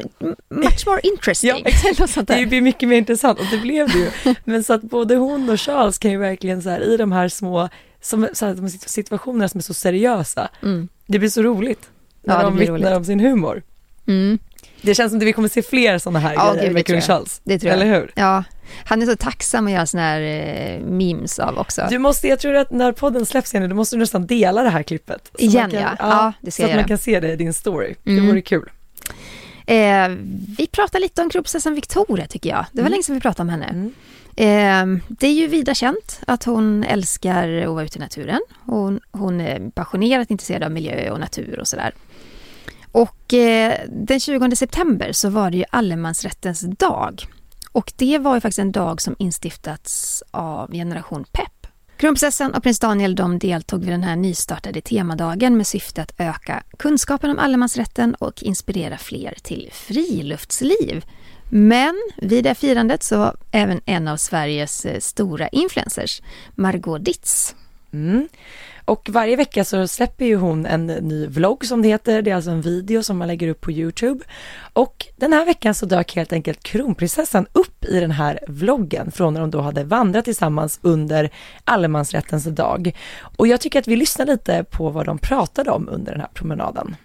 much more interesting. ja, exakt. det blir mycket mer intressant och det blev det ju. Men så att både hon och Charles kan ju verkligen så här i de här små som, så här, de situationerna som är så seriösa, mm. det blir så roligt när ja, de vittnar om sin humor. Mm. Det känns som att vi kommer se fler sådana här ja, grejer med kung Charles. Det tror jag. Eller hur? Ja. Han är så tacksam att göra sådana här eh, memes av också. Du måste, jag tror att när podden släpps igen, du måste nästan dela det här klippet. Igen kan, ja. ja. det ska Så jag att man kan se det i din story. Mm. Det vore kul. Eh, vi pratar lite om kronprinsessan Victoria tycker jag. Det var mm. länge sedan vi pratade om henne. Mm. Eh, det är ju vida känt att hon älskar att vara ute i naturen. Hon, hon är passionerat intresserad av miljö och natur och sådär. Och eh, den 20 september så var det ju allemansrättens dag. Och det var ju faktiskt en dag som instiftats av Generation Pep. Kronprinsessan och prins Daniel de deltog vid den här nystartade temadagen med syfte att öka kunskapen om allemansrätten och inspirera fler till friluftsliv. Men vid det firandet så var även en av Sveriges eh, stora influencers, Margot Ditz. Mm. Och varje vecka så släpper ju hon en ny vlogg som det heter. Det är alltså en video som man lägger upp på Youtube. Och den här veckan så dök helt enkelt kronprinsessan upp i den här vloggen från när de då hade vandrat tillsammans under allemansrättens dag. Och jag tycker att vi lyssnar lite på vad de pratade om under den här promenaden.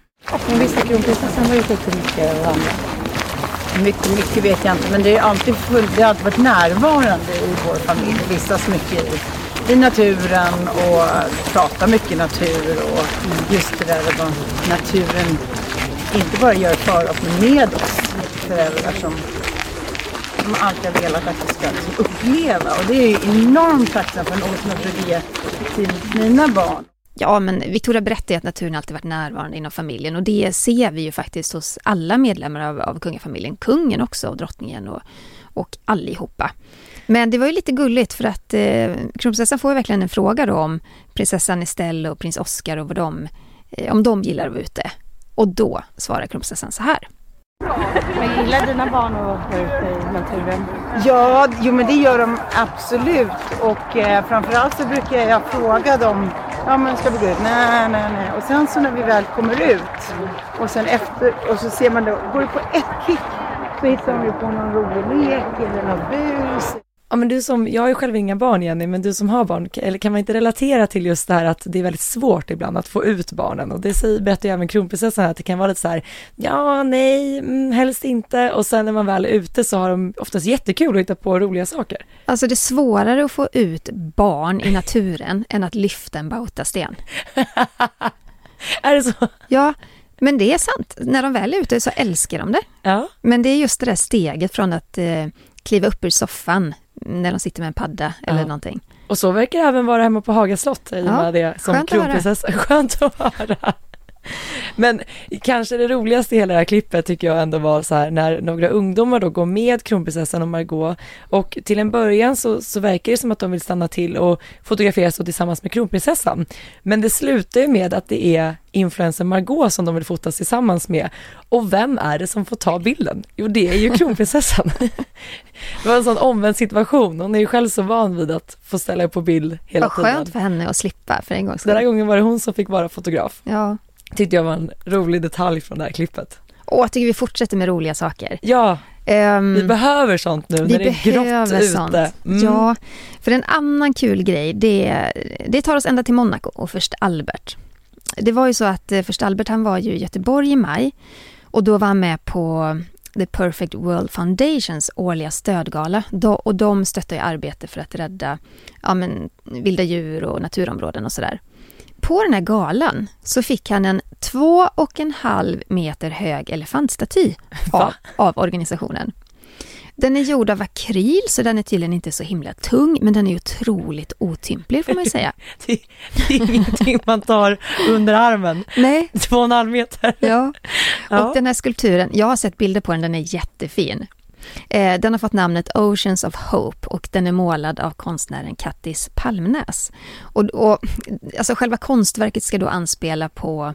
Men visst har kronprinsessan varit ute mycket och vandrat? Mycket, mycket vet jag inte, men det, är alltid full, det har alltid varit närvarande i vår familj. Vistas mycket i i naturen och prata mycket natur och just det där vad naturen inte bara gör för oss men med oss föräldrar som, som alltid har velat att vi ska liksom uppleva och det är ju enormt tacksam för något som jag försöker ge till mina barn. Ja, men Victoria berättade att naturen alltid varit närvarande inom familjen och det ser vi ju faktiskt hos alla medlemmar av, av kungafamiljen. Kungen också och drottningen och, och allihopa. Men det var ju lite gulligt för att eh, kronprinsessan får ju verkligen en fråga då om prinsessan Estelle och prins Oscar och vad de, eh, om de gillar att vara ute. Och då svarar kronprinsessan så här. Men gillar dina barn att vara ute i naturen? Ja, jo men det gör de absolut. Och eh, framförallt så brukar jag fråga dem Ja men ska vi gå ut? Nej, nej, nej. Och sen så när vi väl kommer ut och sen efter och så ser man då, går det på ett klick så hittar de ju på någon rolig lek eller något bus. Ja men du som, jag har ju själv inga barn Jenny, men du som har barn, eller kan man inte relatera till just det här att det är väldigt svårt ibland att få ut barnen och det säger, berättar ju även kronprinsessan att det kan vara lite så här, ja, nej, mm, helst inte och sen när man väl är ute så har de oftast jättekul att hitta på roliga saker. Alltså det är svårare att få ut barn i naturen än att lyfta en bautasten. är det så? Ja, men det är sant. När de väl är ute så älskar de det. Ja. Men det är just det där steget från att eh, kliva upp ur soffan när de sitter med en padda eller Ja. någonting. Och så verkar det även vara hemma på Haga slott i och Ja, med det som kronprinsessa. Skönt att höra. Men kanske det roligaste i hela det här klippet tycker jag ändå var så här när några ungdomar då går med kronprinsessan och Margot och till en början så, så verkar det som att de vill stanna till och fotografera sig tillsammans med kronprinsessan. Men det slutar ju med att det är influencer Margot som de vill fotas tillsammans med. Och vem är det som får ta bilden? Jo, det är ju kronprinsessan. Det var en sån omvänd situation. Hon är ju själv så van vid att få ställa upp på bild hela Vad tiden. skönt för henne att slippa för en gångs Den här gången var det hon som fick vara fotograf. Ja. Tyckte jag var en rolig detalj från det här klippet. Och jag tycker vi fortsätter med roliga saker. Ja, Ehm, vi behöver sånt nu vi när det är grått behöver ute. sånt. Mm. Ja, för en annan kul grej, det, det tar oss ända till Monaco och först Albert. Det var ju så att eh, först Albert han var ju i Göteborg i maj och då var han med på The Perfect World Foundations årliga stödgala och de stöttar ju arbete för att rädda ja, men, vilda djur och naturområden och sådär. På den här galan så fick han en två och en halv meter hög elefantstaty av, av organisationen. Den är gjord av akryl så den är tydligen inte så himla tung men den är ju otroligt otymplig får man säga. Det, det är ingenting man tar under armen. Nej, Två och en halv meter. ja. Ja. Och den här skulpturen, jag har sett bilder på den, den är jättefin. Eh, den har fått namnet Oceans of Hope och den är målad av konstnären Kattis Palmnäs. Och, och, alltså själva konstverket ska då anspela på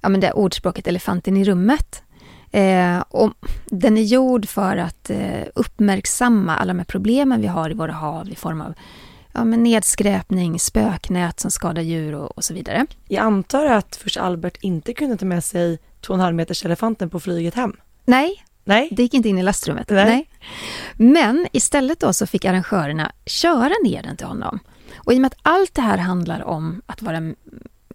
ja, men det ordspråket elefanten i rummet. Eh, och den är gjord för att eh, uppmärksamma alla de här problemen vi har i våra hav i form av ja, men nedskräpning, spöknät som skadar djur och, och så vidare. Jag antar att först Albert inte kunde ta med sig två och en halv meters elefanten på flyget hem. Nej, Nej, Det gick inte in i lastrummet. Nej. Men istället då så fick arrangörerna köra ner den till honom. Och i och med att allt det här handlar om att vara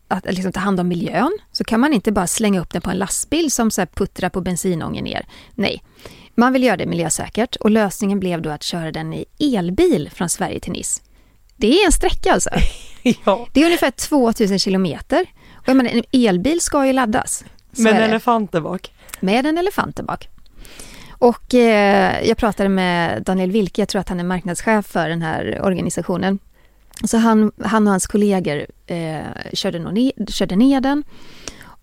att liksom ta hand om miljön så kan man inte bara slänga upp den på en lastbil som så puttrar på bensinången ner. Nej, man vill göra det miljösäkert och lösningen blev då att köra den i elbil från Sverige till Nice. Det är en sträcka alltså. ja. Det är ungefär 2000 kilometer. Och jag menar, en elbil ska ju laddas. Så Men är det elefanter bak. med en elefant där bak. Och eh, jag pratade med Daniel Wilke, jag tror att han är marknadschef för den här organisationen. Så han, han och hans kollegor eh, körde, ner, körde ner den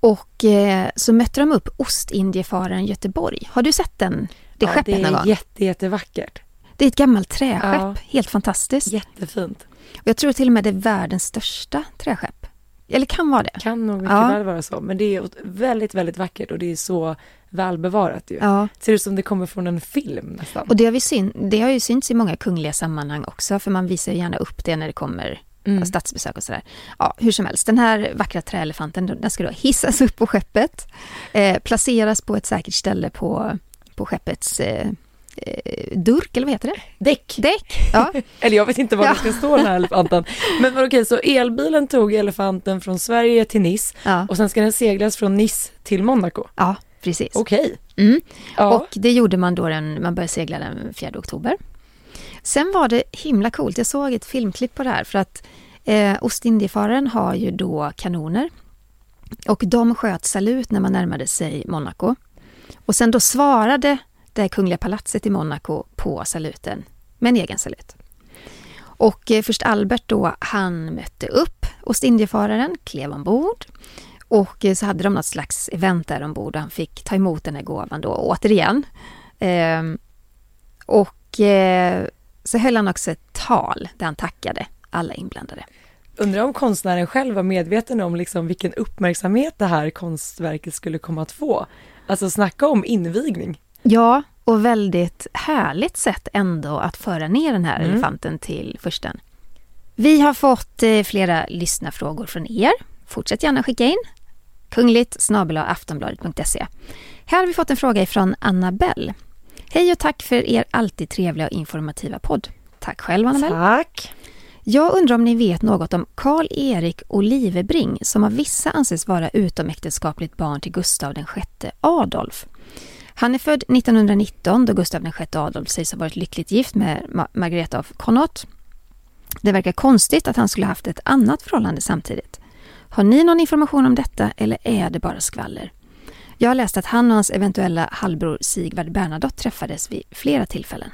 och eh, så mötte de upp Ostindiefararen Göteborg. Har du sett den, det ja, skeppet det någon är gång? jätte, jättevackert. Det är ett gammalt träskepp, Ja. helt fantastiskt. Jättefint. Och jag tror till och med det är världens största träskepp. Eller kan vara det. Kan nog mycket Ja. väl vara så. Men det är väldigt, väldigt vackert och det är så välbevarat ju. Ja. Ser ut som det kommer från en film nästan. Och det har, vi syn, det har ju synts i många kungliga sammanhang också, för man visar ju gärna upp det när det kommer Mm. statsbesök och sådär. Ja, hur som helst, den här vackra träelefanten, den ska då hissas upp på skeppet, eh, placeras på ett säkert ställe på, på skeppets eh, eh, durk, eller vad heter det? Däck. Däck. Ja, Eller jag vet inte var Ja. det ska stå den här elefanten. Men okej, så elbilen tog elefanten från Sverige till Nice ja, och sen ska den seglas från Nice till Monaco. ja precis. Okej. Mm. Ja. Och det gjorde man då, den, man började segla den 4 oktober. Sen var det himla coolt, jag såg ett filmklipp på det här för att eh, Ostindiefararen har ju då kanoner och de sköt salut när man närmade sig Monaco. Och sen då svarade det kungliga palatset i Monaco på saluten med en egen salut. Och eh, först Albert då, han mötte upp Ostindiefararen, klev ombord och eh, så hade de något slags event där ombord och han fick ta emot den här gåvan då återigen. Ehm, och eh, så höll han också ett tal där han tackade alla inblandade. Undrar om konstnären själv var medveten om liksom vilken uppmärksamhet det här konstverket skulle komma att få. Alltså snacka om invigning. Ja, och väldigt härligt sätt ändå att föra ner den här Mm. elefanten till försten. Vi har fått eh, flera lyssnarfrågor från er. Fortsätt gärna skicka in. Kungligt aftonbladet.se. Här har vi fått en fråga ifrån Annabelle. Hej och tack för er alltid trevliga och informativa podd. Tack själv Annabelle. Tack. Jag undrar om ni vet något om Karl-Erik Olivebring som av vissa anses vara utomäktenskapligt barn till Gustav VI Adolf. Han är född 1919 då Gustav VI Adolf sägs ha varit lyckligt gift med Ma Margareta av Connaught. Det verkar konstigt att han skulle haft ett annat förhållande samtidigt. Har ni någon information om detta eller är det bara skvaller? Jag har läst att han och hans eventuella halvbror Sigvard Bernadotte träffades vid flera tillfällen.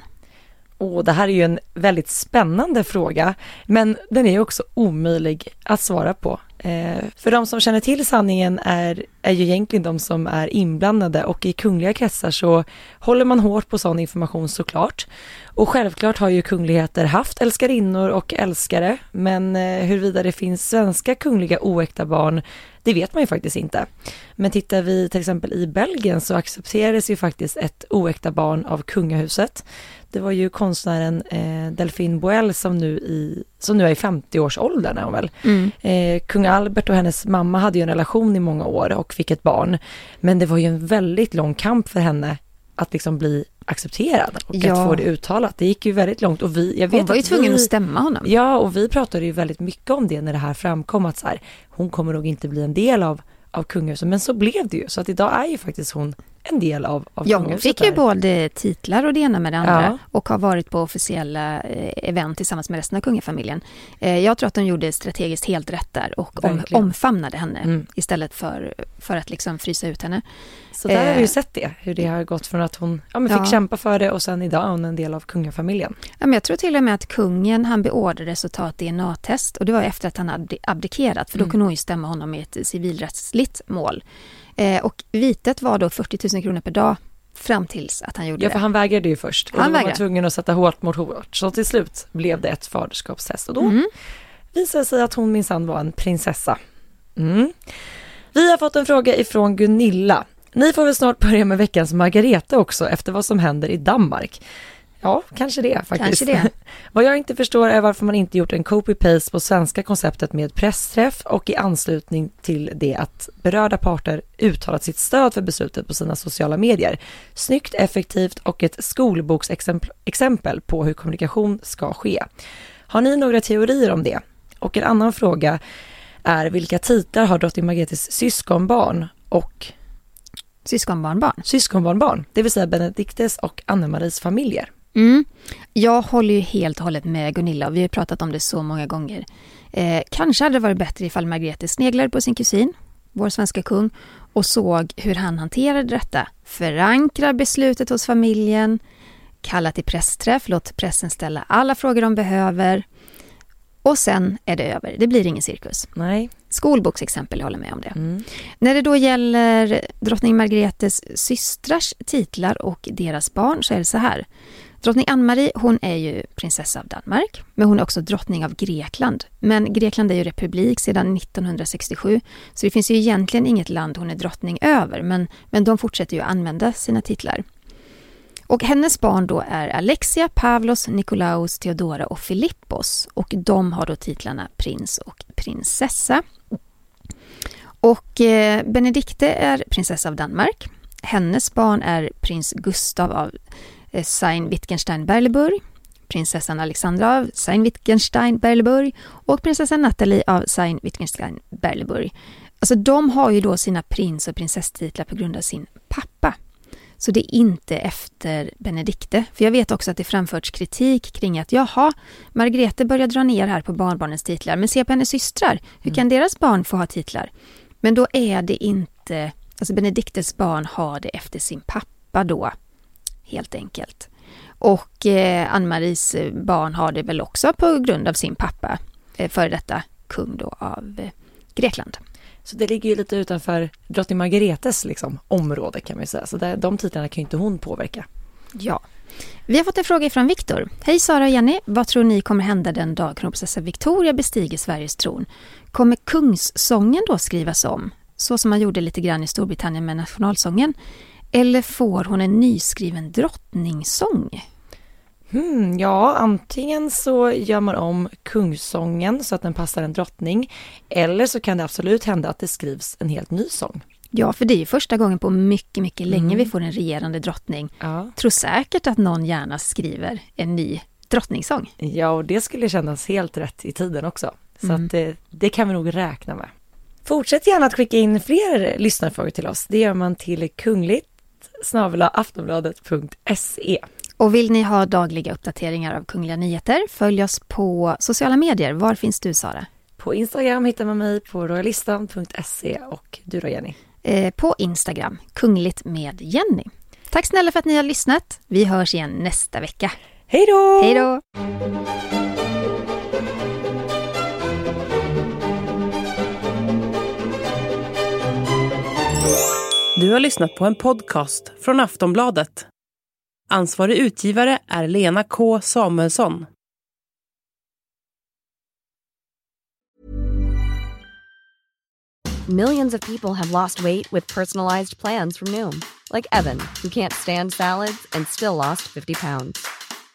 Och det här är ju en väldigt spännande fråga, men den är också omöjlig att svara på. Eh, för de som känner till sanningen är, är ju egentligen de som är inblandade och i kungliga kretsar så håller man hårt på sån information såklart. Och självklart har ju kungligheter haft älskarinnor och älskare, men eh, huruvida det finns svenska kungliga oäkta barn, det vet man ju faktiskt inte. Men tittar vi till exempel i Belgien så accepterades ju faktiskt ett oäkta barn av kungahuset. Det var ju konstnären eh, Delphine Boel som nu, i, som nu är i 50-årsåldern är hon väl. Mm. Eh, kung Albert och hennes mamma hade ju en relation i många år och fick ett barn. Men det var ju en väldigt lång kamp för henne att liksom bli accepterad och ja. att få det uttalat. Det gick ju väldigt långt och vi, jag vet Hon var ju tvungen vi, att stämma honom. Ja, och vi pratade ju väldigt mycket om det när det här framkom att så här, hon kommer nog inte bli en del av, av kungahuset, men så blev det ju. Så att idag är ju faktiskt hon en del av, av Ja, hon fick ju både titlar och det ena med det andra ja. och har varit på officiella eh, event tillsammans med resten av kungafamiljen. Eh, jag tror att de gjorde strategiskt helt rätt där och om, omfamnade henne mm. istället för, för att liksom frysa ut henne. Så där har vi ju eh, sett det, hur det har gått från att hon ja, men fick ja. kämpa för det och sen idag är hon en del av kungafamiljen. Ja, men jag tror till och med att kungen han beordrades att ta ett DNA-test och det var efter att han hade abdikerat för då mm. kunde hon ju stämma honom i ett civilrättsligt mål. Eh, och vitet var då 40 000 kronor per dag fram tills att han gjorde det. Ja, för han vägrade ju först. Och han var man tvungen att sätta hårt mot hårt. Så till slut blev det ett faderskapstest och då mm. visade det sig att hon minsann var en prinsessa. Mm. Vi har fått en fråga ifrån Gunilla. Ni får väl snart börja med veckans Margareta också efter vad som händer i Danmark. Ja, kanske det faktiskt. Kanske det. Vad jag inte förstår är varför man inte gjort en copy-paste på svenska konceptet med pressträff och i anslutning till det att berörda parter uttalat sitt stöd för beslutet på sina sociala medier. Snyggt, effektivt och ett skolboksexempel på hur kommunikation ska ske. Har ni några teorier om det? Och en annan fråga är vilka titlar har drottning Margretes syskonbarn och Syskonbarnbarn? Syskonbarnbarn, det vill säga Benediktes och Anne-Maries familjer. Mm. Jag håller ju helt och hållet med Gunilla och vi har pratat om det så många gånger. Eh, kanske hade det varit bättre ifall Margrethe sneglade på sin kusin, vår svenska kung, och såg hur han hanterade detta. Förankra beslutet hos familjen, kalla till pressträff, låt pressen ställa alla frågor de behöver. Och sen är det över. Det blir ingen cirkus. Nej. Skolboksexempel, jag håller med om det. Mm. När det då gäller drottning Margretes systrars titlar och deras barn så är det så här. Drottning Ann-Marie, hon är ju prinsessa av Danmark, men hon är också drottning av Grekland. Men Grekland är ju republik sedan 1967, så det finns ju egentligen inget land hon är drottning över, men, men de fortsätter ju använda sina titlar. Och hennes barn då är Alexia, Pavlos, Nikolaus, Theodora och Filippos. Och de har då titlarna prins och prinsessa. Och eh, Benedikte är prinsessa av Danmark. Hennes barn är prins Gustav av Sein Wittgenstein Berleburg, prinsessan Alexandra av Sein Wittgenstein Berleburg och prinsessan Natalie av Sein Wittgenstein Berleburg. Alltså de har ju då sina prins och prinsesstitlar på grund av sin pappa. Så det är inte efter Benedikte. För jag vet också att det framförts kritik kring att jaha, Margrethe börjar dra ner här på barnbarnens titlar, men se på hennes systrar, hur kan mm. deras barn få ha titlar? Men då är det inte, alltså Benediktes barn har det efter sin pappa då helt enkelt. Och eh, Ann-Maries eh, barn har det väl också på grund av sin pappa, eh, före detta kung då av eh, Grekland. Så det ligger ju lite utanför drottning Margaretes liksom, område kan man säga. Så där, de titlarna kan ju inte hon påverka. Ja. Vi har fått en fråga från Viktor. Hej Sara och Jenny, vad tror ni kommer hända den dag kronprinsessa Victoria bestiger Sveriges tron? Kommer kungssången då skrivas om? Så som man gjorde lite grann i Storbritannien med nationalsången? Eller får hon en nyskriven drottningssång? Hmm, ja, antingen så gör man om kungsången så att den passar en drottning. Eller så kan det absolut hända att det skrivs en helt ny sång. Ja, för det är ju första gången på mycket, mycket länge Mm. vi får en regerande drottning. Ja. Tror säkert att någon gärna skriver en ny drottningssång. Ja, och det skulle kännas helt rätt i tiden också. Så Mm. att det, det kan vi nog räkna med. Fortsätt gärna att skicka in fler lyssnarfrågor till oss. Det gör man till kungligt aftonbladet.se. Och vill ni ha dagliga uppdateringar av Kungliga Nyheter, följ oss på sociala medier. Var finns du, Sara? På Instagram hittar man mig på royalistan.se och du då Jenny. Eh, på Instagram, Kungligt med Jenny. Tack snälla för att ni har lyssnat. Vi hörs igen nästa vecka. Hej då! Hej då! Du har lyssnat på en podcast från Aftonbladet. Ansvarig utgivare är Lena K Samuelsson. Millions of people have lost weight with personalized plans from Noom, like Evan, who can't stand salads and still lost 50 pounds.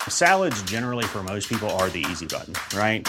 Salads, generally, for most people, are the easy button, right?